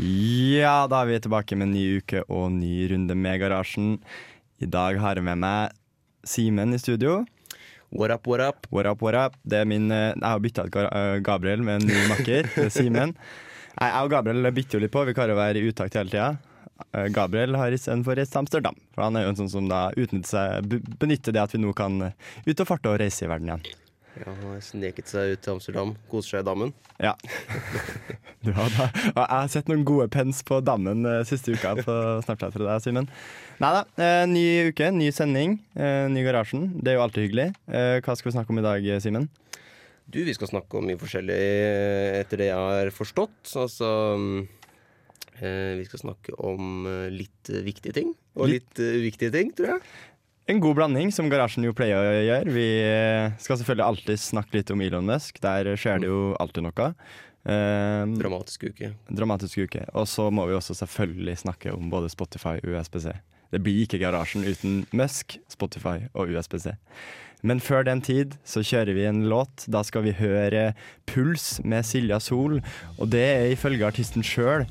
Ja, da er vi tilbake med en ny uke og ny runde med Garasjen. I dag har jeg med meg Simen i studio. What up, what up? What up, what up? Det er min, eh, jeg har bytta ut eh, Gabriel med en ny makker, er Simen. Jeg og Gabriel bytter jo litt på, vi klarer å være i utakt hele tida. Gabriel har istedenfor reist til Amsterdam. For Han er jo en sånn som da seg, benytter det at vi nå kan eh, ut og farte og reise i verden igjen. Ja, han har sneket seg ut til Amsterdam. Koser seg i dammen. Ja. Du har da, jeg har sett noen gode pens på dammen eh, siste uka på Snapchat fra deg, Simen. Nei da. Eh, ny uke, ny sending, eh, ny Garasjen. Det er jo alltid hyggelig. Hva skal vi snakke om i dag, Simen? Du, vi skal snakke om mye forskjellig etter det jeg har forstått. Altså Vi skal snakke om litt viktige ting. Og Litt- litt uviktige ting, tror jeg. En god blanding, som Garasjen jo pleier å gjøre. Vi skal selvfølgelig alltid snakke litt om Elon Musk. Der skjer det jo alltid noe. Eh, Dramatisk uke. dramatisk uke. Og så må vi også selvfølgelig snakke om både Spotify og USBC. Det blir ikke Garasjen uten Musk, Spotify og USBC. Men før den tid så kjører vi en låt. Da skal vi høre Puls med Silja Sol. Og det er ifølge artisten sjøl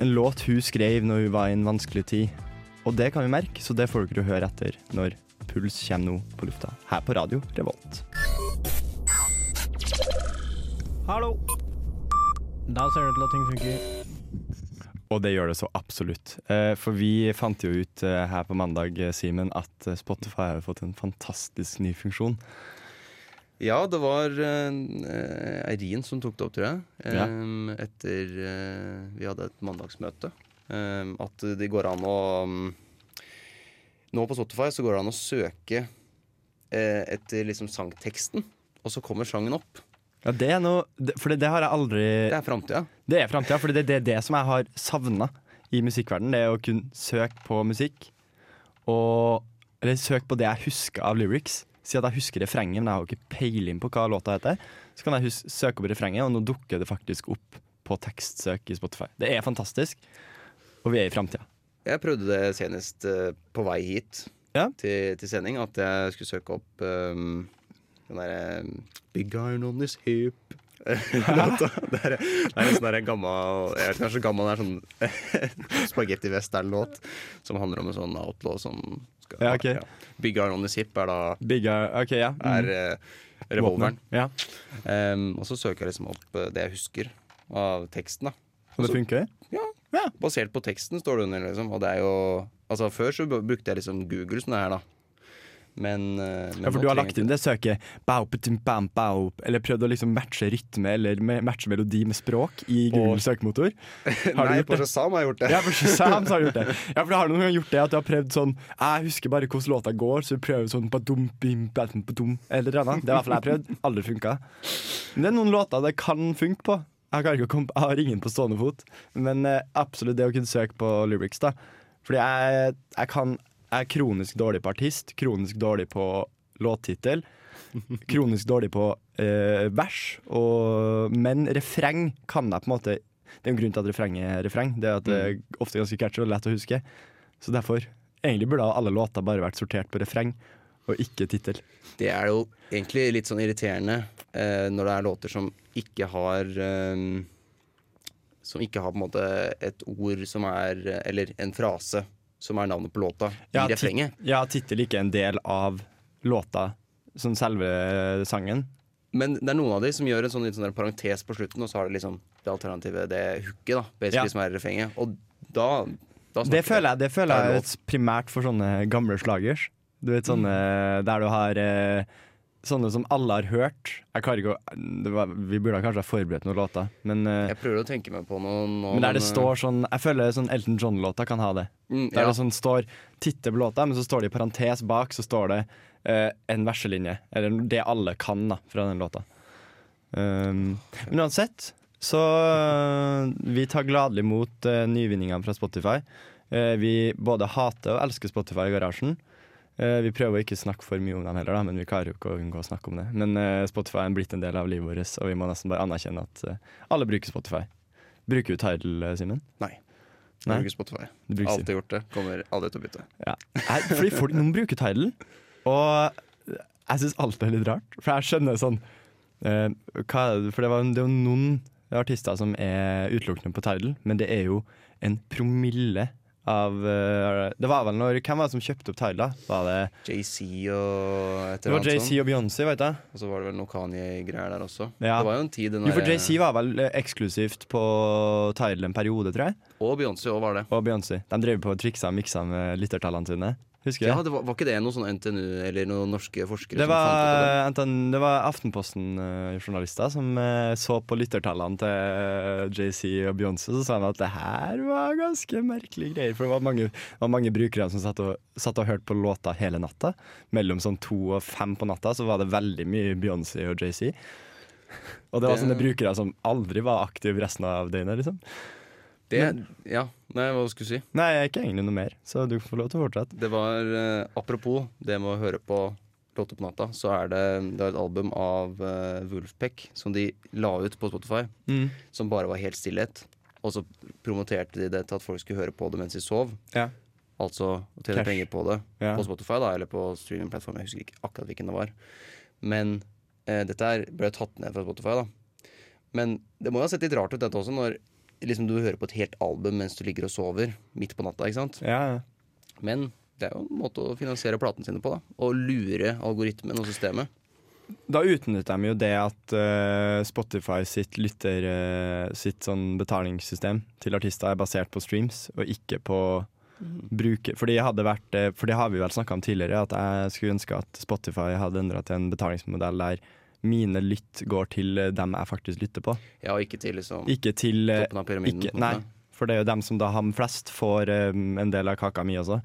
en låt hun skrev når hun var i en vanskelig tid. Og det kan vi merke, så det får dere høre etter når Puls kommer nå på lufta. Her på radio Revolt. Hallo. Da ser det ut til at ting funker. Og det gjør det så absolutt. Eh, For vi fant jo ut eh, her på mandag, eh, Simen, at Spotify har fått en fantastisk ny funksjon. Ja, det var uh, Eirin som tok det opp, tror jeg. Ja. Etter vi hadde et mandagsmøte. At det går an å um, Nå på Spotify så går det an å søke eh, etter liksom sangteksten, og så kommer sangen opp. Ja, det er noe For det, det har jeg aldri Det er framtida. Det er framtida, for det, det er det som jeg har savna i musikkverdenen. Det er å kunne søke på musikk, og Eller søke på det jeg husker av lyrics. Si at jeg husker refrenget, men jeg har jo ikke peiling på hva låta heter. Så kan jeg hus søke opp refrenget, og nå dukker det faktisk opp på tekstsøk i Spotify. Det er fantastisk, og vi er i framtida. Jeg prøvde det senest eh, på vei hit Ja. til, til sending. At jeg skulle søke opp um, den derre Big iron on this hip. Låta. det er, det er en sånn der gammel Jeg vet kanskje gammel det er sånn spagetti western-låt som handler om en sånn outlaw som skal Ja, ok. Big iron on this hip er da Big Eye, OK, ja. Mm. er uh, revolveren. Ja. Um, og så søker jeg liksom opp eh, det jeg husker av teksten. da Og det funker? ja. Basert på teksten står det under, liksom. Og det er jo Altså, før så brukte jeg liksom Google sånn her, da. Men, eh, men Ja, for du har lagt inn det søket bau, bam, bau, Eller prøvd å liksom matche rytme eller matche melodi med språk i Google Google søkemotor. Har Nei, på? Shazam har jeg gjort det. Ja, for Shazam har jeg gjort det. Ja, for har du noen gang gjort det at du har prøvd sånn Jeg husker bare hvordan låta går, så du prøver sånn badum, bim, badum, badum, eller annet. Det er i hvert fall jeg har prøvd. Aldri funka. Men det er noen låter det kan funke på. Jeg, komme, jeg har ingen på stående fot, men eh, absolutt det å kunne søke på lyrics, da. Fordi jeg, jeg kan er kronisk dårlig på artist, kronisk dårlig på låttittel. Kronisk dårlig på eh, vers, og, men refreng kan jeg på en måte Det er en grunn til at refreng er refreng. Det er at det er ofte ganske catchy og lett å huske. Så derfor Egentlig burde alle låter bare vært sortert på refreng og ikke tittel. Det er jo egentlig litt sånn irriterende eh, når det er låter som ikke har eh, Som ikke har på en måte et ord som er Eller en frase som er navnet på låta i tit- refrenget. Ja, tittel ikke en del av låta, som selve sangen. Men det er noen av de som gjør en sånn, sånn parentes på slutten, og så har det liksom det alternativet, det hooket, da, basically, Ja. som er i refrenget. Og da, da Det føler jeg, det føler er jeg er primært for sånne gamle slagers. Du vet sånne der du har eh, Sånne som alle har hørt. Ikke det var, Vi burde kanskje ha forberedt noen låter, men, eh, Jeg prøver å tenke meg på noen, noen men der det eh, står sånn Jeg føler sånn Elton John-låter kan ha det. Mm, Der ja. det sånn står tittel på låta, men så står det i parentes bak Så står det uh, en verselinje. Eller det alle kan da fra den låta. Um, men uansett, så uh, vi tar gladelig imot uh, nyvinningene fra Spotify. Eh, vi både hater og elsker Spotify i garasjen. Vi prøver å ikke snakke for mye om dem heller, da, men vi klarer jo ikke å unngå å snakke om det. Men Spotify er blitt en del av livet vårt, og vi må nesten bare anerkjenne at alle bruker Spotify. Bruker du Tidal, Simen? Nei. Jeg Nei. bruker Spotify. Alltid gjort det. Kommer aldri til å bytte. Ja. Jeg, fordi folk, noen bruker Tidal, og jeg syns alt er litt rart. For jeg skjønner sånn eh, hva, det- For det, var, det er jo noen artister som er utelukkende på Tidal, men det er jo en promille av eh, Det var vel når Hvem var det som kjøpte opp da? Var det, JC og et eller var annet sånt. og Beyoncé, vet jeg. Og så var det vel noe Kanye-greier der også. Ja. Det var jo en tid Jo, for JC var vel eh, eksklusivt på Tidal en periode, tror jeg. Og Beyoncé òg var det. Og Beyoncé. De drev på og triksa og miksa med lyttertallene sine. Husker jeg. Ja, det? var, var ikke det noe sånn NTNU eller noen norske forskere Det som fant ut av det? det var Aftenposten-journalister som eh, så på lyttertallene til eh, JC og Beyoncé, så sa han at det her var ganske merkelige greier. For det var mange, det var mange brukere som satt og, satt og hørte på låta hele natta. Mellom sånn to og fem på natta så var det veldig mye Beyoncé og JC. Og det var Det- sånne brukere som aldri var aktive resten av døgnet. liksom det Ja, nei, hva skulle du si? Nei, jeg er ikke egentlig noe mer, så du får lov til å fortsette. Det var eh, Apropos det med å høre på låter på natta, så er det, det er et album av eh, Wolfpack som de la ut på Spotify, som bare var helt stillhet. Og så promoterte de det til at folk skulle høre på det mens de sov. Ja. Altså tjene Cash. penger på det Ja. på Spotify, da, eller på streamingplattform. Jeg husker ikke akkurat hvilken det var. Men eh, dette ble tatt ned fra Spotify, da. Men det må jo ha sett litt rart ut, dette også, når liksom, du hører på et helt album mens du ligger og sover midt på natta. ikke sant? Ja, ja. Men det er jo en måte å finansiere platene sine på. da Og lure algoritmen og systemet. Da utnytter de jo det at uh, Spotify sitt lytter uh, Sitt sånn betalingssystem til artister er basert på streams, og ikke på jeg hadde vært eh, For det har vi vel snakka om tidligere, at jeg skulle ønske at Spotify hadde endra til en betalingsmodell der mine lytt går til eh, dem jeg faktisk lytter på. Ja, og ikke til liksom Ikke til eh, toppen av pyramiden. ikke, Nei, for det er jo dem som da har flest, får um, en del av kaka mi også.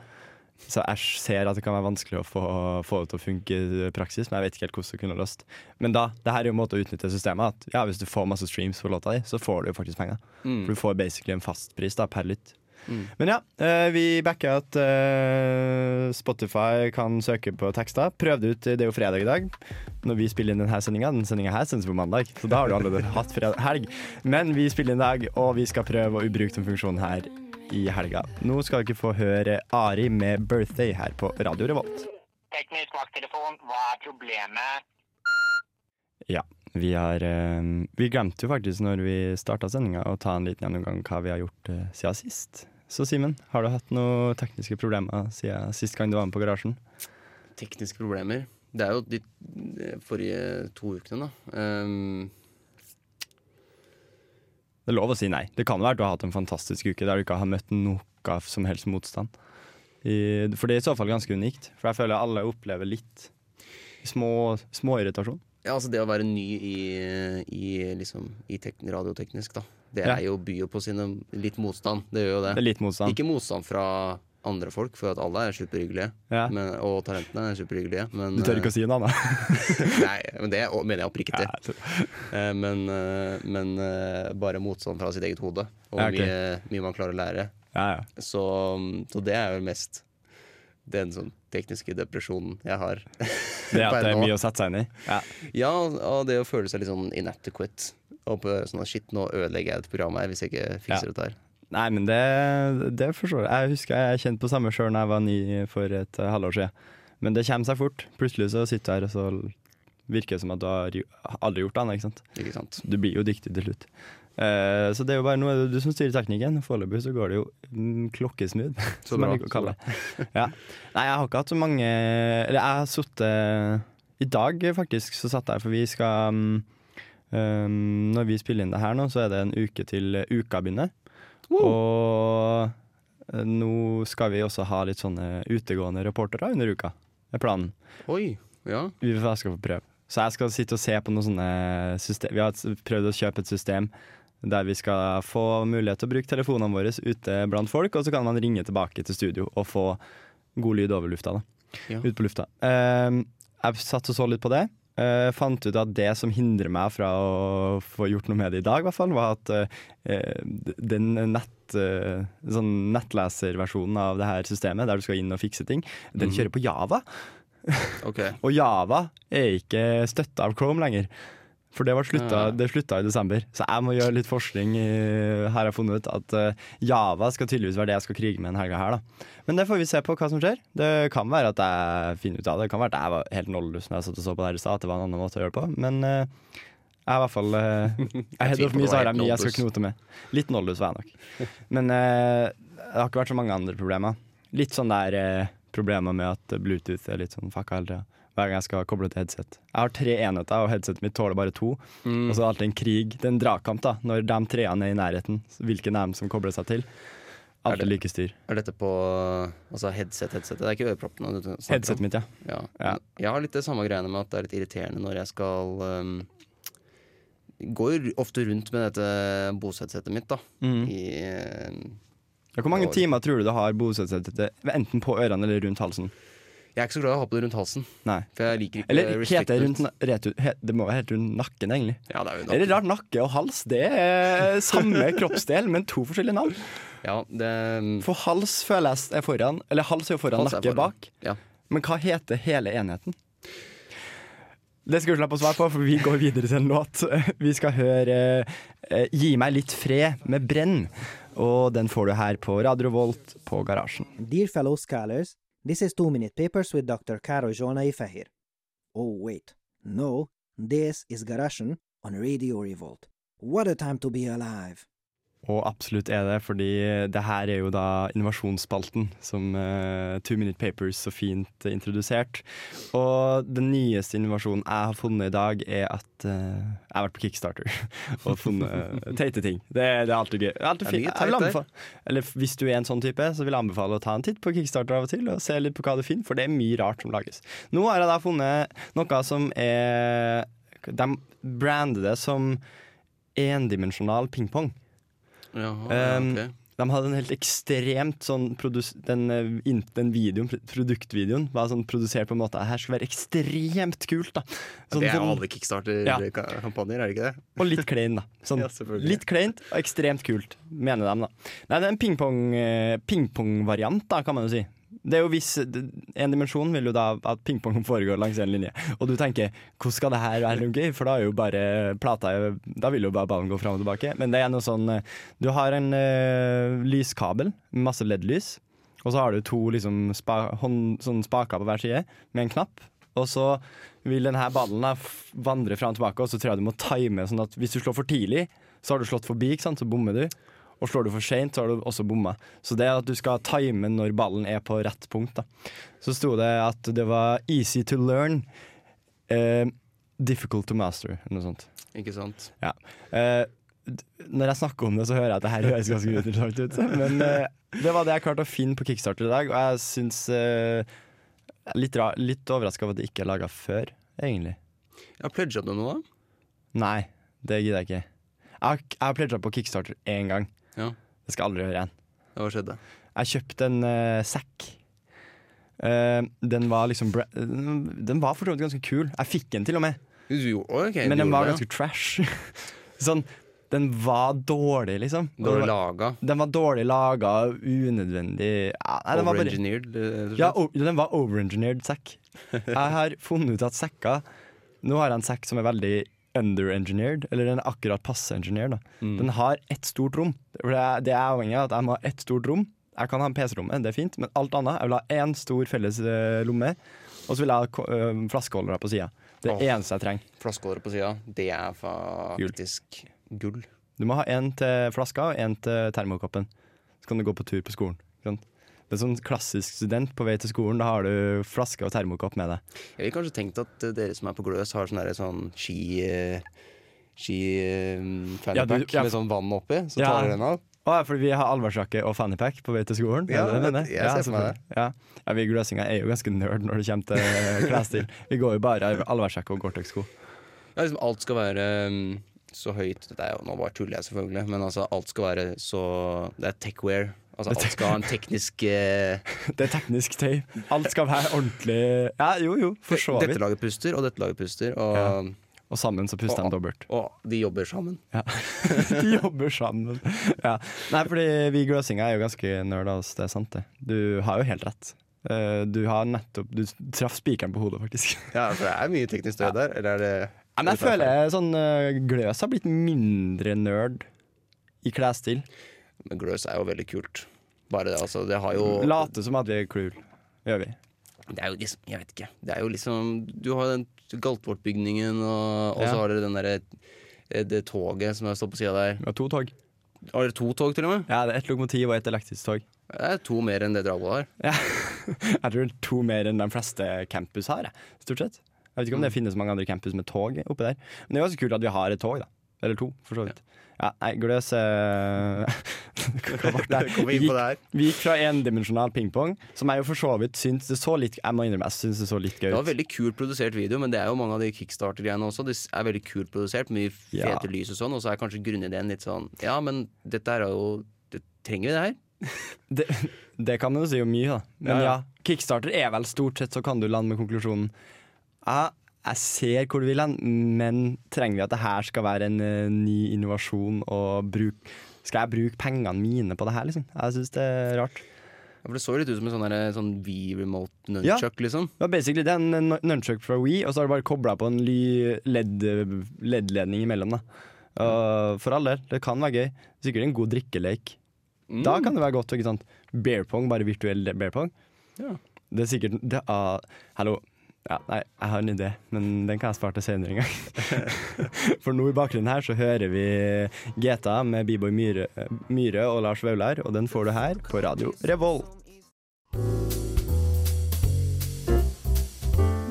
Så jeg ser at det kan være vanskelig å få, få det til å funke i praksis, men jeg vet ikke helt hvordan det kunne løst. Men da, det her er jo en måte å utnytte systemet at ja, hvis du får masse streams for låta di, så får du jo faktisk penger. Mm. For du får basically en fastpris da, per lytt. Mm. Men ja, eh, vi backer at eh, Spotify kan søke på tekster. Prøv det ut, det er jo fredag i dag. Når vi spiller inn denne sendinga. Den sendinga her sendes på mandag, så da har du allerede hatt fredag, helg. Men vi spiller inn i dag, og vi skal prøve å bruke den funksjonen her i helga. Nå skal dere få høre Ari med 'Birthday' her på Radio Revolt. Teknisk vakttelefon, hva er problemet? Ja, vi har eh, Vi glemte jo faktisk når vi starta sendinga å ta en liten gjennomgang hva vi har gjort eh, siden sist. Så Simen, har du hatt noen tekniske problemer siden sist gang du var med på Garasjen? Tekniske problemer. Det er jo de de forrige to ukene, da. Um, Det er lov å si nei. Det kan være at du har hatt en fantastisk uke der du ikke har møtt noe som helst motstand. I, for det er i så fall ganske unikt. For jeg føler alle opplever litt små, små irritasjon. Ja, altså det å være ny i, i, liksom, i radioteknisk, da. Det Ja. er jo by på sine litt motstand. Det gjør jo det. Det er litt motstand. Ikke motstand fra andre folk, for at alle er superhyggelige. Ja. Men, og talentene er superhyggelige. Men, Du tør ikke å si noe eh, Nei, men det mener jeg oppriktig. Ja, Eh, Men, eh, men eh, bare motstand fra sitt eget hode. Og Ja, okay. mye, mye man klarer å lære. ja, ja. Så, så det er jo mest den sånn tekniske depresjonen jeg har. Det at det er mye å sette seg inn i. Ja. Ja, og det å føle seg litt sånn inadequate. Og på sånn at shit, nå ødelegger jeg et program her hvis jeg ikke fikser Ja. dette her. Nei, men det, det forstår jeg. Jeg husker jeg kjente på samme sjøl da jeg var ny for et eh, halvår siden. Men det kommer seg fort. Plutselig så sitter du her, og så virker det som at du har aldri gjort det annet. Ikke sant? Du blir jo dyktig til slutt. Eh, så det er jo bare noe du som styrer teknikken. Foreløpig så går det jo mm, klokkesmooth, som jeg liker å kalle det. Ja. Nei, jeg har ikke hatt så mange Eller jeg har sittet I dag faktisk så satt jeg, for vi skal mm, um, Når vi spiller inn det her nå, så er det en uke til uka begynner. Og eh, nå skal vi også ha litt sånne utegående reportere under uka. Er planen. Oi, ja. Vi skal få prøve. Så jeg skal sitte og se på noen sånne system. Vi har prøvd å kjøpe et system der vi skal få mulighet til å bruke telefonene våre ute blant folk, og så kan man ringe tilbake til studio og få god lyd over lufta. da Ja. Ut på lufta. Uh, jeg satt og så litt på det. Uh, fant ut at det som hindrer meg fra å få gjort noe med det i dag, hvert fall, var at uh, den nett, uh, sånn nettleserversjonen av det her systemet, der du skal inn og fikse ting, den kjører på Java. Okay. Og Java er ikke støtta av Chrome lenger. For det, var slutta, det slutta i desember. Så jeg må gjøre litt forskning. i- Her har jeg funnet ut at uh, Java skal tydeligvis være det jeg skal krige med en helga her. da Men det får vi se på hva som skjer. Det kan være at jeg finner ut av det. Det kan være at jeg var helt nollelus når jeg satt og så på det her i stad, at det var en annen måte å gjøre det på. Men uh, jeg er i hvert fall uh, så har jeg helt mye jeg skal knote med. Litt nollelus var jeg nok. Men det har ikke vært så mange andre problemer. Litt sånn der problemer med at Bluetooth er litt sånn fucka hele tida. Hver gang jeg skal koble til headset. Jeg har tre enheter, og headsetet mitt tåler bare to. Mm. Og så er det alltid en krig. Det er en dragkamp da når de treene er i nærheten. Hvilken er dem som kobler seg til? Alltid like styr. Er dette på altså headset, headsetet? Det er ikke øreproppene? Headsetet mitt, ja. Ja. Ja. Jeg har litt det samme greiene med at det er litt irriterende når jeg skal um, Går ofte rundt med dette Bose-headsetet mitt, da. Mm. I, um, Ja, Hvor mange år. timer tror du du har Bose-headsetet enten på ørene eller rundt halsen? Jeg er ikke så glad i å ha på det rundt halsen. Nei. For jeg liker ikke Eller heter det rundt na- retu, he, Det må være helt rundt nakken, egentlig. Ja, det er jo nakken. Eller rart, nakke og hals, det er samme kroppsdel, men to forskjellige navn. Ja, det um, For hals føler jeg er foran, eller hals er jo foran, Hals er nakke foran. bak. Ja. Men hva heter hele enheten? Det skal du slippe å svare på, for vi går videre til en låt. Vi skal høre eh, 'Gi meg litt fred' med Brenn. Og den får du her på Radio Volt på Garasjen. Dear fellow scholars, this is Two Minute Papers with Dr. Karo Jona Ifehir. Oh, wait. No, this is Garashen on Radio Revolt. What a time to be alive! Og absolutt er det, fordi det her er jo da innovasjonsspalten som uh, Two Minute Papers så fint uh, introdusert. Og den nyeste innovasjonen jeg har funnet i dag, er at uh, jeg har vært på Kickstarter og funnet teite ting. Det, det er alltid gøy. Alltid fint. Jeg vil anbefale, eller hvis du er en sånn type, så vil jeg anbefale å ta en titt på Kickstarter av og til og se litt på hva du finner, for det er mye rart som lages. Nå har jeg da funnet noe som er De brander det som endimensjonal pingpong. Jaha, Um, okay. De hadde en helt ekstremt sånn den, eh, den videoen, produktvideoen var sånn produsert på en måte her skulle være ekstremt kult, da. Sånn, det er jo sånn- alle Kickstarter-kampanjer, er det ikke det? og litt klein, da. Sånn, Ja, litt kleint og ekstremt kult, mener de, da. Nei, det er en pingpong-variant pingpongvariant, da, kan man jo si. Det er jo hvis En dimensjon vil jo da at pingpong foregår langs en linje. Og du tenker hvordan skal det her være gøy, for da er jo bare plata Da vil jo bare ballen gå fram og tilbake. Men det er noe sånn eh, Du har en uh, lyskabel, masse LED-lys, og så har du to liksom spa, hånd, sånn spaker på hver side med en knapp. Og så vil denne ballen da vandre fram og tilbake, og så tror jeg du må time sånn at hvis du slår for tidlig, så har du slått forbi, ikke sant? så bommer du. Og slår du for seint, så har du også bomma. Så det at du skal time når ballen er på rett punkt. da. Så sto det at det var easy to learn, eh, difficult to master, eller noe sånt. Ikke sant? Eh, når jeg snakker om det, så hører jeg at det her høres ganske uinteressant ut. Men eh, det var det jeg klarte å finne på Kickstarter i dag, og jeg syns eh, er Litt, ra- litt overraska over at det ikke er laga før, egentlig. Ja, Pledga du noe, da? Nei, det gidder jeg ikke. Har, jeg har pledga på Kickstarter én gang. Ja. Det skal jeg aldri gjøre igjen. Hva skjedde? Jeg kjøpte en uh, sekk. Uh, den var liksom Den var for så vidt ganske kul. Jeg fikk den til og med, Jo, okay, men den var det, ganske trash. sånn, den var dårlig, liksom. Dårlig Og var- laga. Den var dårlig laga, unødvendig ja, den Overengineered, ja, Den var overengineered sekk. Jeg har funnet ut at sekker Nå har jeg en sekk som er veldig underengineered, eller den er akkurat passe engineered. Mm. Den har ett stort rom. Det er, det er avhengig av at jeg må ha ett stort rom. Jeg kan ha en PC-rommet, det er fint, men alt annet Jeg vil ha én stor felles eh, lomme, og så vil jeg ha eh, flaskeholdere på sida. Det er eneste jeg trenger. Flaskeholdere på sida, det er faktisk gull. Du må ha én til flaska og én til termokoppen. Så kan du gå på tur på skolen. ikke Det er sånn klassisk student på vei til skolen. Da har du flaske og termokopp med deg. Jeg ville kanskje tenkt at eh, dere som er på Gløs, har sånn sånn ski... eh, Ski-fannypack Ja, ja. med sånn vann oppi, så Ja. tar du den av. Å, ja, fordi vi har allværsjakke og fannypack på vei til skolen? Ja, Er det det jeg ja, ser for meg det. Ja. ja, Vi gløsinger er jo ganske nerd når det kommer til klesstil. Vi går jo bare i allværsjakke og Gore-Tex-sko. Ja, liksom alt skal være så høyt Dette er jo, Nå bare tuller jeg selvfølgelig, men altså alt skal være så Det er techwear Altså alt skal ha en teknisk eh, Det er teknisk tøy. Alt skal være ordentlig Ja, jo, jo, for så Dette vidt. laget puster, og dette laget puster, og, Ja. Og sammen så puster de dobbelt. og de jobber sammen. De jobber sammen. Ja. Nei, fordi vi gløsinger er jo ganske nerd, altså. Det er sant, det. Du har jo helt rett. Eh, Du har nettopp Du traff spikeren på hodet, faktisk. Ja, for det er mye teknisk støy der. Eller er det Ja, men jeg føler sånn eh, Gløs har blitt mindre nerd i klesstil. Men Gløs er jo veldig kult. Bare det, altså. Det har jo Late som at vi er cool, gjør vi. Det er jo liksom Jeg vet ikke. Det er jo liksom Du har den Galtvort-bygningen, og, og Ja. så har dere den derre eh, det toget som står på sida der. Vi har to tog. Har dere to tog, til og med? Ja, det er ett lokomotiv og ett elektrisk tog. Det er to mer enn det Dragvoll har. Ja. Jeg tror det er to mer enn de fleste campus har, stort sett. Jeg vet ikke om det finnes mange andre campus med tog oppe der. Men det er jo også kult at vi har et tog, da. Eller to, for så vidt. Ja, nei, Gløs eh, her. Vi gikk fra endimensjonal pingpong, som jeg jo for så vidt syns det så litt Jeg må innrømme, jeg syns det så litt gøy Det var ut. veldig kult produsert video, men det er jo mange av de kickstarter-greiene også. Det er veldig kult produsert, mye fete Ja. lys og sånn, og så er kanskje grunnideen litt sånn Ja, men dette er jo det, Trenger vi det her? Det, det kan man jo si om mye, da. Men Ja, ja, ja. Kickstarter er vel stort sett så kan du lande med konklusjonen Ja, jeg ser hvor du vil hen, men trenger vi at det her skal være en uh, ny innovasjon og bruk Skal jeg bruke pengene mine på det her, liksom? Jeg syns det er rart. Ja, for Det så litt ut som en sånn, der- sånn V-remote nunchuck, liksom. Det var basically det, er en nunchuck fra We, og så har du bare kobla på en ly- LED LED-ledning imellom. da Uh, For all del, det kan være gøy. Sikkert en god drikkelek. Mm. Da kan det være godt. ikke sant? Bear pong, bare virtuell bear pong. Ja. Det er sikkert det, ah, Hallo. Ja, nei, jeg har en idé, men den kan jeg spare til senere en gang. For nå i bakgrunnen her så hører vi GTA med B-boy Myhre, Myhre og Lars Vaular, og den får du her på radio Revolt.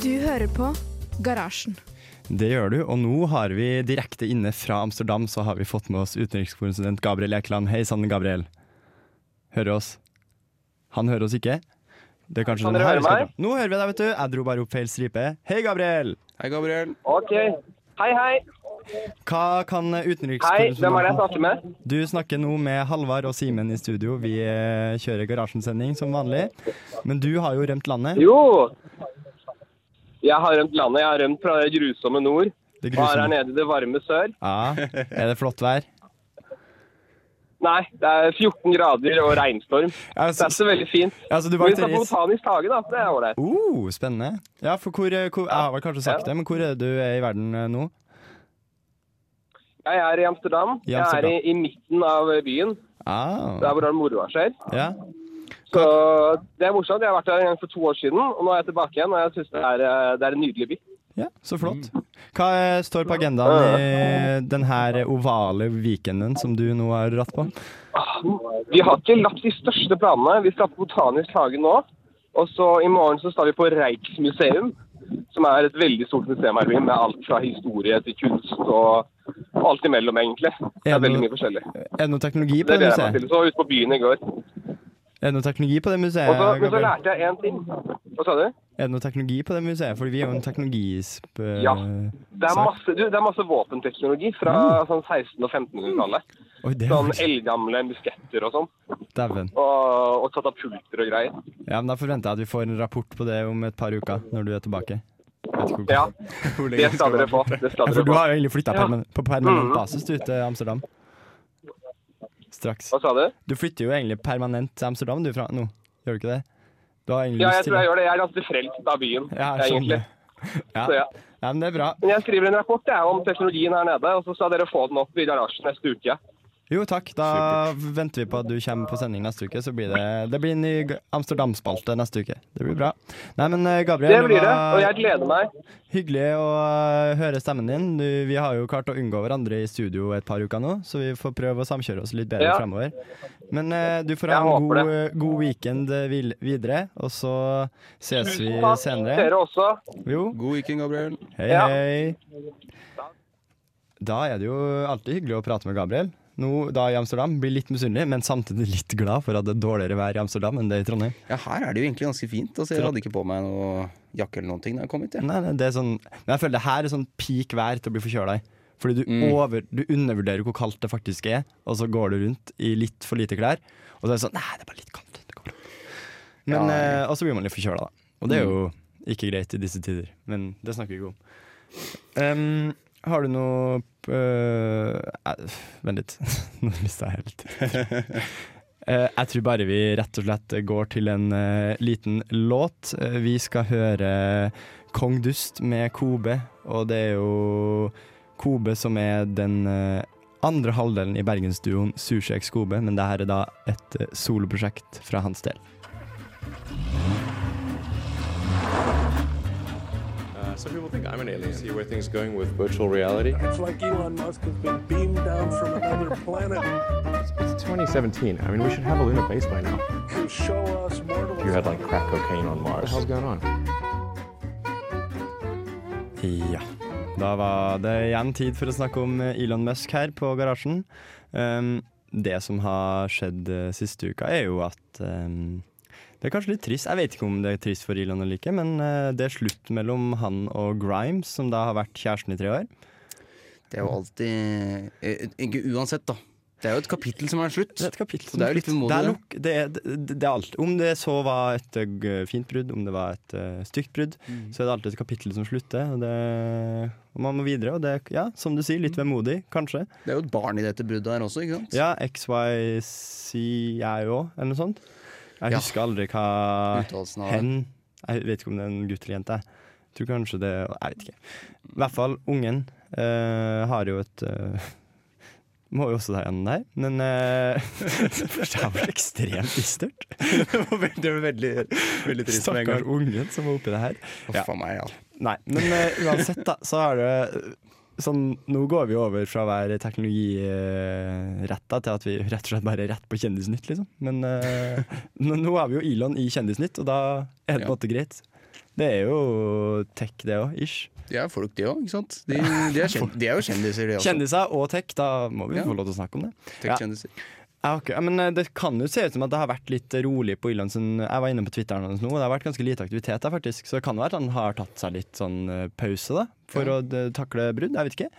Du hører på Garasjen. Det gjør du, og nå har vi direkte inne fra Amsterdam så har vi fått med oss utenrikskorrespondent Gabriel Ekeland. Hei sann, Gabriel. Hører oss? Han hører oss ikke? Det er kanskje Kan dere høre meg? Nå hører vi deg, vet du. Jeg dro bare opp feil stripe. Hei, Gabriel. Hei, Gabriel. Ok. Hei, hei. Hva kan Hei, hvem er det jeg snakker med? Du snakker nå med Halvard og Simen i studio. Vi eh, kjører Garasjen-sending som vanlig. Men du har jo rømt landet. Jo. Jeg har rømt landet. Jeg har rømt fra det grusomme nord. Det grusomme. Og er her nede i det varme sør. Ja. Er det flott vær? Nei, det er 14 grader og regnstorm. Ja, Det er så veldig fint. ja, så du Men vi skal på. Botanisk hage, da. Det er ålreit. Oh, spennende. Ja, for hvor, eh, hvor Jeg har vel kanskje sagt Ja. det, men hvor er du er i verden eh, nå? Jeg er i Amsterdam. I Jeg er i, i midten av byen. Ah, Der hvor all moroa skjer. ja. Så det er morsomt. Jeg har vært der en gang for to år siden, og nå er jeg tilbake igjen. Og jeg syns det, eh, det er en nydelig by. Ja, så flott. Hva eh, står på agendaen i denne ovale weekenden som du nå har dratt på? Vi har ikke lagt de største planene. Vi skal på Botanisk hage nå. Og så i morgen så skal vi på Reichsmuseum, som er et veldig stort museum her i byen, med alt fra historie til kunst og alt imellom, egentlig. Det Er er det veldig mye forskjellig. Er det noe teknologi på Det det gleder jeg meg museet? til. Så ut på byen i går. Er det noe teknologi på det museet, Og så, men så lærte jeg én ting. Hva sa du? Er det noe teknologi på det museet? Fordi vi er jo en teknologisp... eh, Ja. Det er masse, du, det er masse våpenteknologi fra sånn 1600- og 1500-tallet. Oi, det Sånn er eldgamle musketter og sånn. Dæven. Og, og katapulter og greier. Ja, men da forventer jeg at vi får en rapport på det om et par uker, når du er tilbake. Ja, det skal dere få. Det skal Ja, for du har jo egentlig flytta Ja. på permanent Mhm. basis du til Amsterdam. Straks. Hva sa du? Du flytter jo egentlig permanent til Amsterdam du fra nå, gjør du ikke det? Du har egentlig Ja, jeg tror jeg gjør det. Jeg er ganske frelst av byen, Ja, jeg egentlig. Ja. Så ja. ja, men det er bra. Men jeg skriver en rapport jeg, om teknologien her nede, og så skal dere få den opp i garasjen neste uke. Jo, takk. Da venter vi på at du kommer på sending neste uke. Så blir det, det blir en ny Amsterdam-spalte neste uke. Det blir bra. Nei, men eh, Gabriel, Det blir det, og jeg gleder meg. hyggelig å eh, høre stemmen din. Du, vi har jo klart å unngå hverandre i studio et par uker nå, så vi får prøve å samkjøre oss litt bedre Ja. fremover. Men eh, du får ha Jeg en god, god weekend videre, og så ses vi senere. Dere også. Jo, God weekend, Gabriel. hei, Ja. hei. Da er det jo alltid hyggelig å prate med Gabriel. Nå da i Amsterdam blir litt misunnelig, men samtidig litt glad for at det er dårligere vær i Amsterdam enn det er i Trondheim. Ja, her er det jo egentlig ganske fint. Altså, jeg hadde ikke på meg noe jakke eller noen ting da jeg kom hit. Ja. Nei, det er sånn, men jeg føler det her er sånn peak vær til å bli forkjøla i. Fordi du, Mm. over, du undervurderer hvor kaldt det faktisk er, og så går du rundt i litt for lite klær. Og så er det sånn Nei, det er bare litt kaldt. Men, Ja. eh, og så blir man litt forkjøla, da. Og det er jo ikke greit i disse tider. Men det snakker vi ikke om. Um, har du noe Vent litt. Nå mista jeg helt Eh, Jeg tror bare vi rett og slett går til en eh, liten låt. Eh, vi skal høre Kong Dust med Kobe, og det er jo Kobe som er den eh, andre halvdelen i bergensduoen Sushi X Kobe, men det her er da et eh, soloprosjekt fra hans del. Some people think I'm an alien. See where things going with virtual reality. It's like Elon Musk has been beamed down from another planet It's 2017. I mean, we should have a lunar base by now. You show us mortals. You had like crack cocaine on Mars. What the hell's going on? Ja. Da var det igjen tid for å snakke om Elon Musk her på Garasjen. Um, det som har skjedd uh, siste uka, er jo at um, Det er kanskje litt trist. Jeg vet ikke om det er trist for Ilan eller ikke, men eh, det er slutt mellom han og Grimes, som da har vært kjæresten i tre år. Det er jo alltid eh, Ikke uansett, da. Det er jo et kapittel som er slutt. Det er et kapittel som det er jo litt Det vemodig. det, er, det, det er alt. Om det så var et eh, fint brudd, om det var et uh, stygt brudd, Mm. så er det alltid et kapittel som slutter. Og, det, og man må videre. Og det er, ja, som du sier, litt vemodig, kanskje. Det er jo et barn i dette bruddet her også, ikke sant? Ja, XYCIO, eller noe sånt. Jeg Ja. husker aldri hva hen Jeg vet ikke om det er en gutt eller jente. Jeg tror kanskje det Jeg vet ikke. I hvert fall, ungen uh, har jo et uh, Må jo også ta igjen der, men uh, Det vært ekstremt dystert. det var veldig, veldig, trist Stakkars ungen som var oppi det her. Uff a meg, ja. Nei, men uh, uansett, da, så er det sånn Nå går vi over fra å være teknologiretta til at vi rett og slett bare er rett på Kjendisnytt, liksom. Men uh, nå er vi jo Elon i Kjendisnytt, og da er det på en måte greit. Det er jo tech, det òg, ish. De er folk, de òg, ikke sant? De, de, er de er jo kjendiser, de også. Kjendiser og tech, da må vi Ja. få lov til å snakke om det. Tech-kjendiser. Ja, ok. men eh, Det kan jo se ut som at det har vært litt rolig på Elon Jeg var inne på Twitteren hans nå, og det har vært ganske lite aktivitet der, faktisk. Så det kan være at han har tatt seg litt sånn eh, pause da for Ja. å eh, takle brudd. Jeg vet ikke.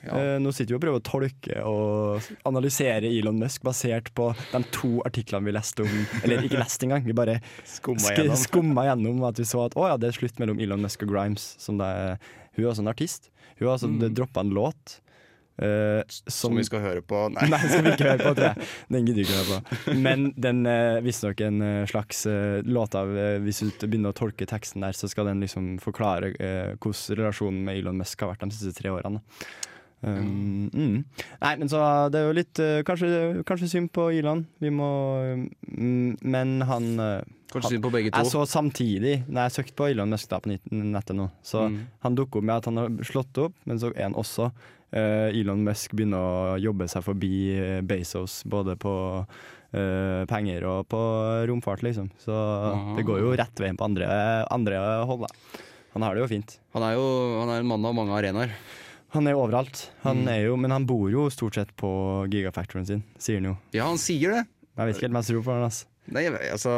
Ja. Nå sitter vi og prøver å tolke og analysere Elon Musk basert på de to artiklene vi leste om Eller ikke leste engang, vi bare Skumma sk- gjennom. skumma gjennom at vi så at å ja, det er slutt mellom Elon Musk og Grimes. Som det er, hun er også en artist. Hun har altså mm. droppa en låt. Eh, Som vi skal høre på. Nei. Nei, som vi ikke hører på, tror jeg. Den gidder vi ikke høre på. Men den uh, visstnok en eh, slags uh, låt av uh, Hvis du begynner å tolke teksten der, så skal den liksom forklare hvordan relasjonen med Elon Musk har vært de siste tre årene. Um, mm. Nei, men så det er jo litt uh, kanskje, kanskje synd på Elon. Vi må um, Men han uh, Kanskje synd på begge to. Jeg så samtidig, når jeg søkte på Elon Musk da på nettet nå, så Mm. han dukker opp med at han har slått opp, men så er han også uh, Elon Musk begynner å jobbe seg forbi eh, Bezos, både på Uh, penger og på romfart, liksom. Så Aha. det går jo rett veien på andre, andre hold, da. Han har det jo fint. Han er jo han er en mann av mange arenaer. Han er jo overalt. Han Mm. er jo, men han bor jo stort sett på gigafactoryen sin, sier han jo. Ja, han sier det. Jeg vet ikke helt om jeg tror på han, altså. Nei, altså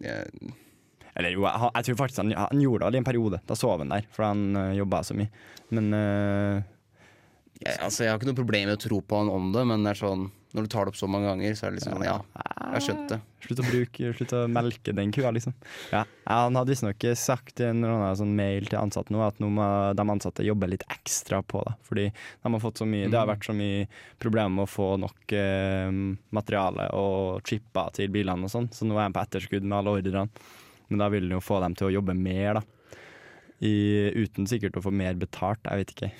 jeg, Eller jo, jeg, jeg tror faktisk han, han gjorde det i en periode. Da sov han der, for han øh, jobba så mye. Men øh, jeg, altså, jeg har ikke noe problem med å tro på han om det, men det er sånn når du tar det opp så mange ganger, så er det liksom sånn Ja, jeg skjønte det. Slutt å bruke, slutt å melke den kua, liksom. Ja, Han hadde visstnok sagt i en sånn mail til ansatte nå at nå må de ansatte jobbe litt ekstra på det. Fordi de har fått så mye, det har vært så mye problemer med å få nok eh, materiale og chipper til bilene og sånn, så nå er de på etterskudd med alle ordrene. Men da vil han jo få dem til å jobbe mer, da. I, uten sikkert å få mer betalt, jeg vet ikke.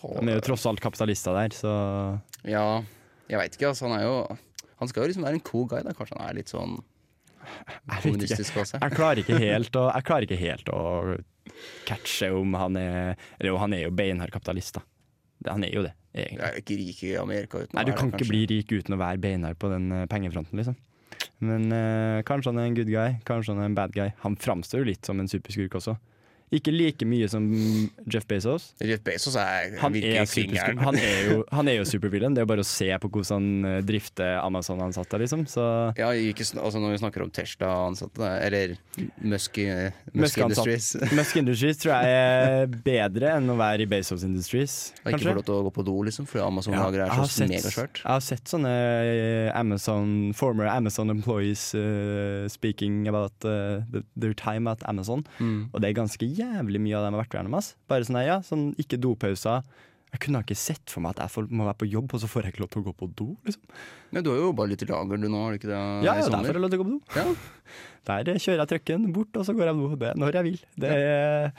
De er jo tross alt kapitalister der, så Ja, jeg veit ikke, altså. Han er jo Han skal jo liksom være en cool guy, da. Kanskje han er litt sånn kommunistisk også. Jeg klarer ikke helt å, jeg klarer ikke helt å catche om han er Eller jo, han er jo beinhard kapitalist, da. Han er jo det, egentlig. Jeg er ikke rik i Amerika uten Nei, du kan det, ikke bli rik uten å være beinhard på den eh, pengefronten, liksom. Men øh, kanskje han er en good guy, kanskje han er en bad guy. Han framstår jo litt som en superskurk også. Ikke like mye som Jeff Bezos. Jeff Bezos er Han er, super, han er jo, han er jo supervillain. Det er jo bare å se på hvordan han eh, drifter Amazon-ansatte, liksom. Så Ja, ikke, altså når vi snakker om Tesla-ansatte, eller Musk, Musk. Industries Musk Industries tror jeg er bedre enn å være i Bezos Industries. Og ikke få lov til å gå på do, liksom, fordi Amazon Ja, er så megasvært. Jeg har sett sånne eh, Amazon, former Amazon employees uh, speaking about uh, their time at Amazon. Mm. Og det er ganske jævlig mye av dem har vært gjennom. ass. Bare sånn, ja, sånn ikke dopauser. Jeg kunne ikke sett for meg at jeg får, må være på jobb, og så får jeg ikke lov til å gå på do. liksom. Men du har jo jobba litt i lager du nå, har du ikke det? Ja, i ja, sommer? derfor har jeg lov til å gå på do. Ja. Der kjører jeg trucken bort, og så går jeg på do. Det når jeg vil. Det er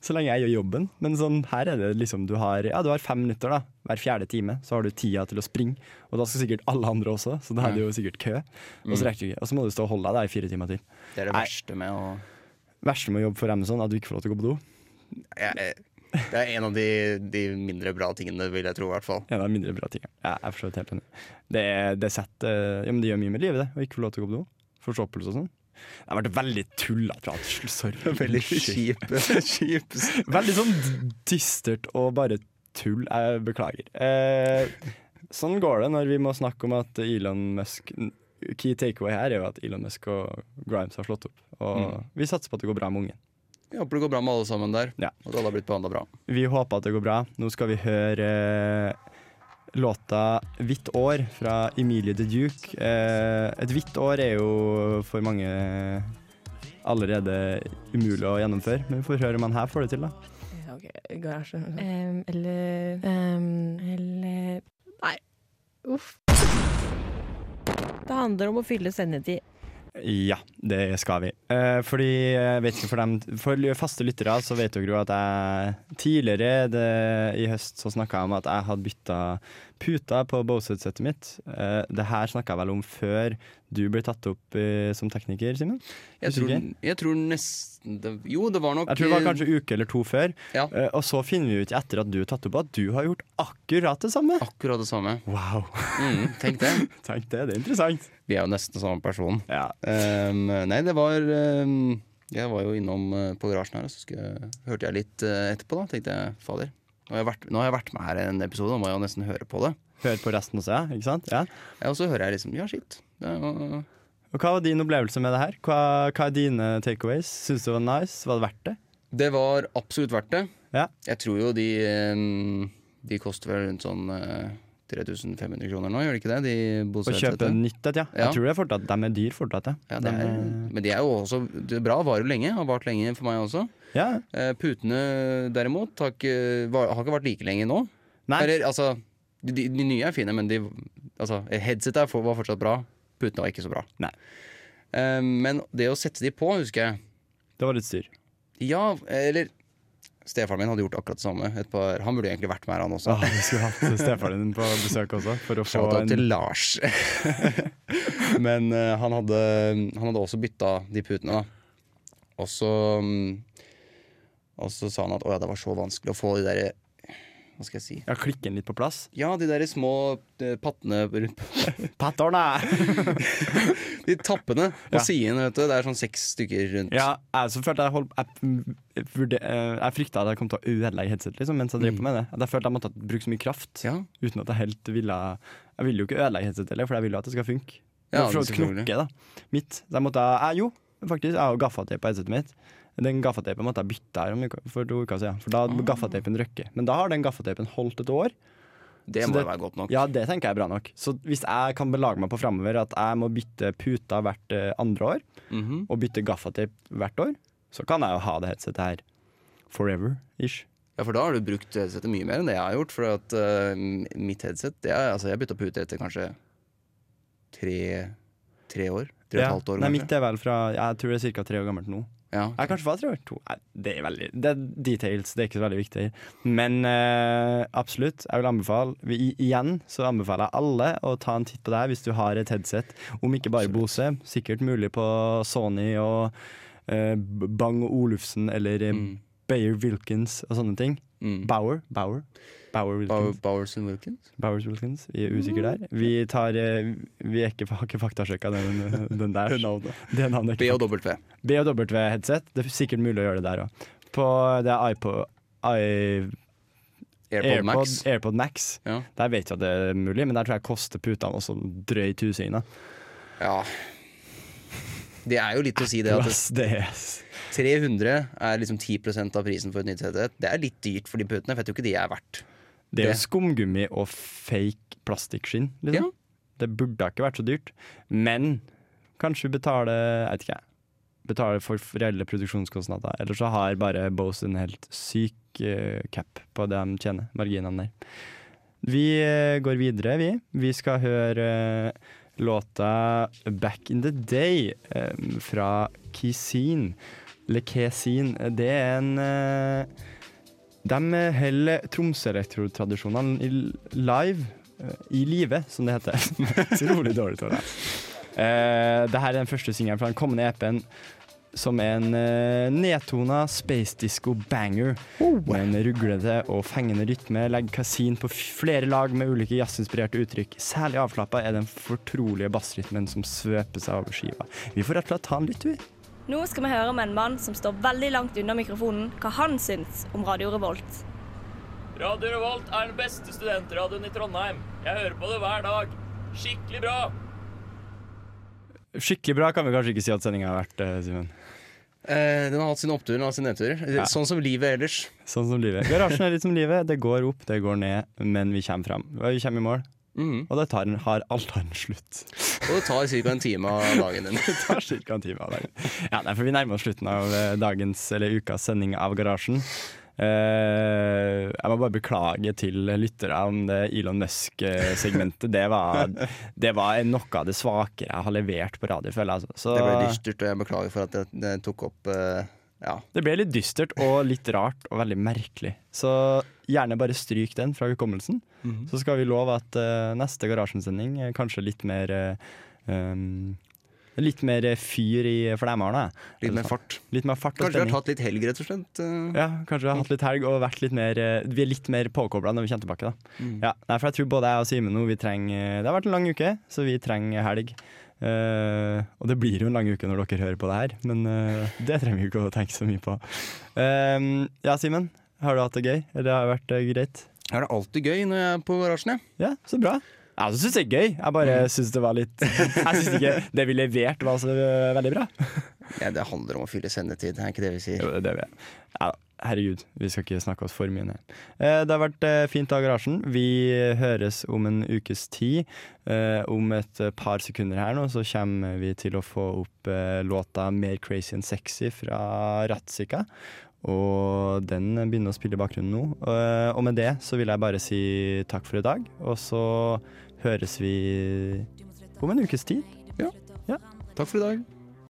så lenge jeg gjør jobben. Men sånn, her er det liksom du har, ja, du har fem minutter da, hver fjerde time. Så har du tida til å springe, og da skal sikkert alle andre også, så da er det jo sikkert kø. Og så Mm. rekker du ikke. Og så må du stå og holde deg der i fire timer til. Det er det Nei. verste med å Verste med å jobbe for Amazon, at du ikke får lov til å gå på do. jeg, jeg- Det er en av de, de mindre bra tingene, vil jeg tro, i hvert fall. En av de mindre bra tingene. Ja, jeg er helt enig. Det, er- det, setter, ja, men det gjør mye med livet, det, å ikke få lov til å gå på do. Forstoppelse og sånn. Det har vært veldig tullete prat. Sorry. Veldig kjip. kjip. Veldig sånn dystert og bare tull. Jeg beklager. Eh, sånn går det når vi må snakke om at Elon Musk Key takeaway her er jo at Elon Musk og Grimes har slått opp. Og Mm. vi satser på at det går bra med ungen. Vi håper det går bra med alle sammen der. Ja. Og at alle har blitt behandla bra. Vi håper at det går bra. Nå skal vi høre eh, låta 'Hvitt år' fra Emilie the Duke. Eh, et hvitt år er jo for mange allerede umulig å gjennomføre, men vi får høre om han her får det til, da. Ok, garasje. Um, eller um, Eller Nei. Uff. Det handler om å fylle sendetid. Ja, det skal vi. Eh, fordi, vet ikke for dem For faste lyttere så vet dere jo at jeg tidligere det, i høst så snakka jeg om at jeg hadde bytta puta på Bose-settet mitt. Eh, det her snakka jeg vel om før du ble tatt opp eh, som tekniker, Simen? Jeg tror, jeg tror nesten det, Jo, det var nok Jeg tror det var kanskje en uke eller to før. Ja. Eh, og så finner vi ut etter at du er tatt opp at du har gjort akkurat det samme. akkurat det samme. Wow. Mm, tenk det. Tenk det, det er interessant. Vi er jo nesten samme person. Ja. Um, nei, det var um, Jeg var jo innom uh, på garasjen her, og så skulle, hørte jeg litt uh, etterpå. da Tenkte jeg, fader. Nå har jeg, vært, nå har jeg vært med her i en episode, nå må jeg jo nesten høre på det. Hør på resten også, ja. Ikke sant? Ja. Ja, og så hører jeg liksom Ja, shit. Det var, Og Hva var din opplevelse med det her? Hva, hva er dine takeaways? Syns du det var nice? Var det verdt det? det var absolutt verdt det. Ja. Jeg tror jo de um, De koster vel rundt sånn uh, 3500 kroner nå, gjør de ikke det? De Å kjøpe nytt et, ja. Ja. Jeg tror det er fortsatt, de er dyr fortsatt, ja. De er, men de er jo også det er bra. Varer jo lenge. Har vart lenge for meg også. ja. Eh, putene derimot har ikke, har ikke vært like lenge nå. Nei. Eller altså de, de, de nye er fine, men de, altså, headsetet var fortsatt bra. Putene var ikke så bra. Nei. Eh, men det å sette de på, husker jeg Det var litt styr. Ja, eller Stefaren min hadde gjort akkurat det samme. Par, han burde egentlig vært med her, han også. Ja, vi skulle hatt stefaren din på besøk også, for å få en til Lars. Men uh, han, hadde, han hadde også bytta de putene, da. Og så mm, Og så sa han at å ja, det var så vanskelig å få de der Hva skal jeg si? Ja, klikke den litt på plass. Ja, de der små eh, pattene rundt Patterne! De tappene på Ja. siden, vet du. Det er sånn seks stykker rundt. Ja, jeg så følte jeg holdt Jeg, jeg, eh, jeg frykta at jeg kom til å ødelegge headsetet liksom, mens jeg drev på med det. At Jeg følte jeg måtte bruke så mye kraft Ja. uten at jeg helt ville Jeg ville jo ikke ødelegge headsetet heller, for jeg ville jo at det skal funke. Ja, Og for å selvfølgelig. knokke, da. Mitt. Så jeg måtte jeg, Jo, faktisk. Jeg har jo gaffateip på headsetet mitt. Den gaffateipen måtte jeg bytte her for to uker siden. For da hadde gaffateipen røkket. Men da har den gaffateipen holdt et år. Det må det- være godt nok. Ja, det tenker jeg er bra nok. Så hvis jeg kan belage meg på framover at jeg må bytte puter hvert eh, andre år, Mhm. og bytte gaffateip hvert år, så kan jeg jo ha det headsetet her forever-ish. Ja, for da har du brukt headsetet mye mer enn det jeg har gjort. For at uh, mitt headset det er, altså, Jeg bytta pute etter kanskje tre, tre år. Tre og et halvt år, Nei, mitt er vel fra Jeg tror det er ca. tre år gammelt nå. Ja. Jeg kanskje var tre år. To. Nei, det er veldig Det er details, det er ikke så veldig viktig. Men eh, absolutt, jeg vil anbefale vi, Igjen så anbefaler jeg alle å ta en titt på det her hvis du har et headset. Om ikke bare Bose, sikkert mulig på Sony og eh, Bang og Olufsen eller eh, Mm. Bayer Wilkins og sånne ting. Mm. Bauer. Bauer. Bauer Bow- Wilkins. Bowers and Wilkins? Bowers Wilkins. Vi er usikre der. Vi, tar, eh, vi er ikke, har ikke faktasjekka den, den der. Det navnet. Det navnet. BW-headset. Det er sikkert mulig å gjøre det der òg. På det er iPod i, AirPod Max. AirPod Max. Ja. Der vet jeg at det er mulig, men der tror jeg koster putene også drøy tusing. Ja. Det er jo litt å si det at det er 300 er liksom 10% av prisen for et nytt headset. Det er litt dyrt for de putene. for Jeg tror ikke de er verdt. Det er jo skumgummi og fake plastikkskinn. Liksom. Det burde ikke vært så dyrt. Men kanskje vi betaler jeg vet ikke, betaler for reelle produksjonskostnader. Eller så har bare Bose en helt syk uh, cap på det de tjener, marginene der. Vi uh, går videre, vi. Vi skal høre uh, låta 'Back In The Day' fra Kisin. Eller Kesin. Det er en de holder Tromsø-elektrotradisjonene live, eh, i live, som det heter. Utrolig dårlig til å. Eh, Dette er den første singelen fra den kommende EP-en, som er en uh, nedtona space disco banger. Med en ruglete og fengende rytme legger kasin på flere lag med ulike jazzinspirerte uttrykk. Særlig avslappa er den fortrolige bassrytmen som svøper seg over skiva. Vi får rett og slett ta en lytt, vi. Nå skal vi høre med en mann som står veldig langt unna mikrofonen, hva han syns om Radio Revolt. Radio Revolt er den beste studentradioen i Trondheim. Jeg hører på det hver dag. Skikkelig bra. Skikkelig bra kan vi kanskje ikke si at sendinga har vært, eh, Simen. Eh, den har hatt sin opptur og sin nedtur. Ja. Sånn som livet ellers. Sånn som livet. Garasjen er litt som livet. Det går opp, det går ned, men vi kommer fram. Vi kommer i mål. Og det tar en, har alt har en slutt. Og det tar ca. en time av dagen din. det tar ca. en time av dagen. Ja, Derfor vi nærmer oss slutten av eh, dagens, eller ukas sending av Garasjen. Uh, jeg må bare beklage til lyttere om det Elon Musk-segmentet. Det, var- det var noe av det svakere jeg har levert på radio, føler jeg. Altså. Så Det ble dystert, og jeg beklager for at jeg, jeg tok opp eh, Ja. det ble litt dystert og litt rart og veldig merkelig. Så gjerne bare stryk den fra hukommelsen. Mhm. Så skal vi love at uh, neste Garasjen-sending er kanskje litt mer uh, um, Litt mer fyr i flemmarna. Litt mer fart. Litt mer fart Kanskje vi har tatt litt helg, rett og slett. eh. Ja, kanskje vi har hatt litt helg og vært litt mer Vi er litt mer påkobla når vi kommer tilbake. da Mm. ja, nei, for jeg tror både jeg og Simen nå vi trenger Det har vært en lang uke, så vi trenger helg. Eh, og det blir jo en lang uke når dere hører på det her, men uh, det trenger vi ikke å tenke så mye på. Uh, ja, Simen, har du hatt det gøy? Eller har det vært greit? Jeg har det alltid gøy når jeg er på garasjen, jeg. Ja, så bra. Jeg også syns det er gøy. Jeg bare Mm. syns det var litt Jeg syns ikke det vi leverte var så veldig bra. Ja, det handler om å fylle sendetid, er ikke det vi sier? Jo, det det vi. Ja, herregud, vi skal ikke snakke oss for mye ned. Eh, det har vært eh, fint av garasjen. Vi høres om en ukes tid. Eh, om et par sekunder her nå så kommer vi til å få opp låta 'Mer crazy enn sexy' fra Ratzika. Og den begynner å spille i bakgrunnen nå. Og med det så vil jeg bare si takk for i dag. Og så høres vi om en ukes tid. Ja. ja. Takk for i dag.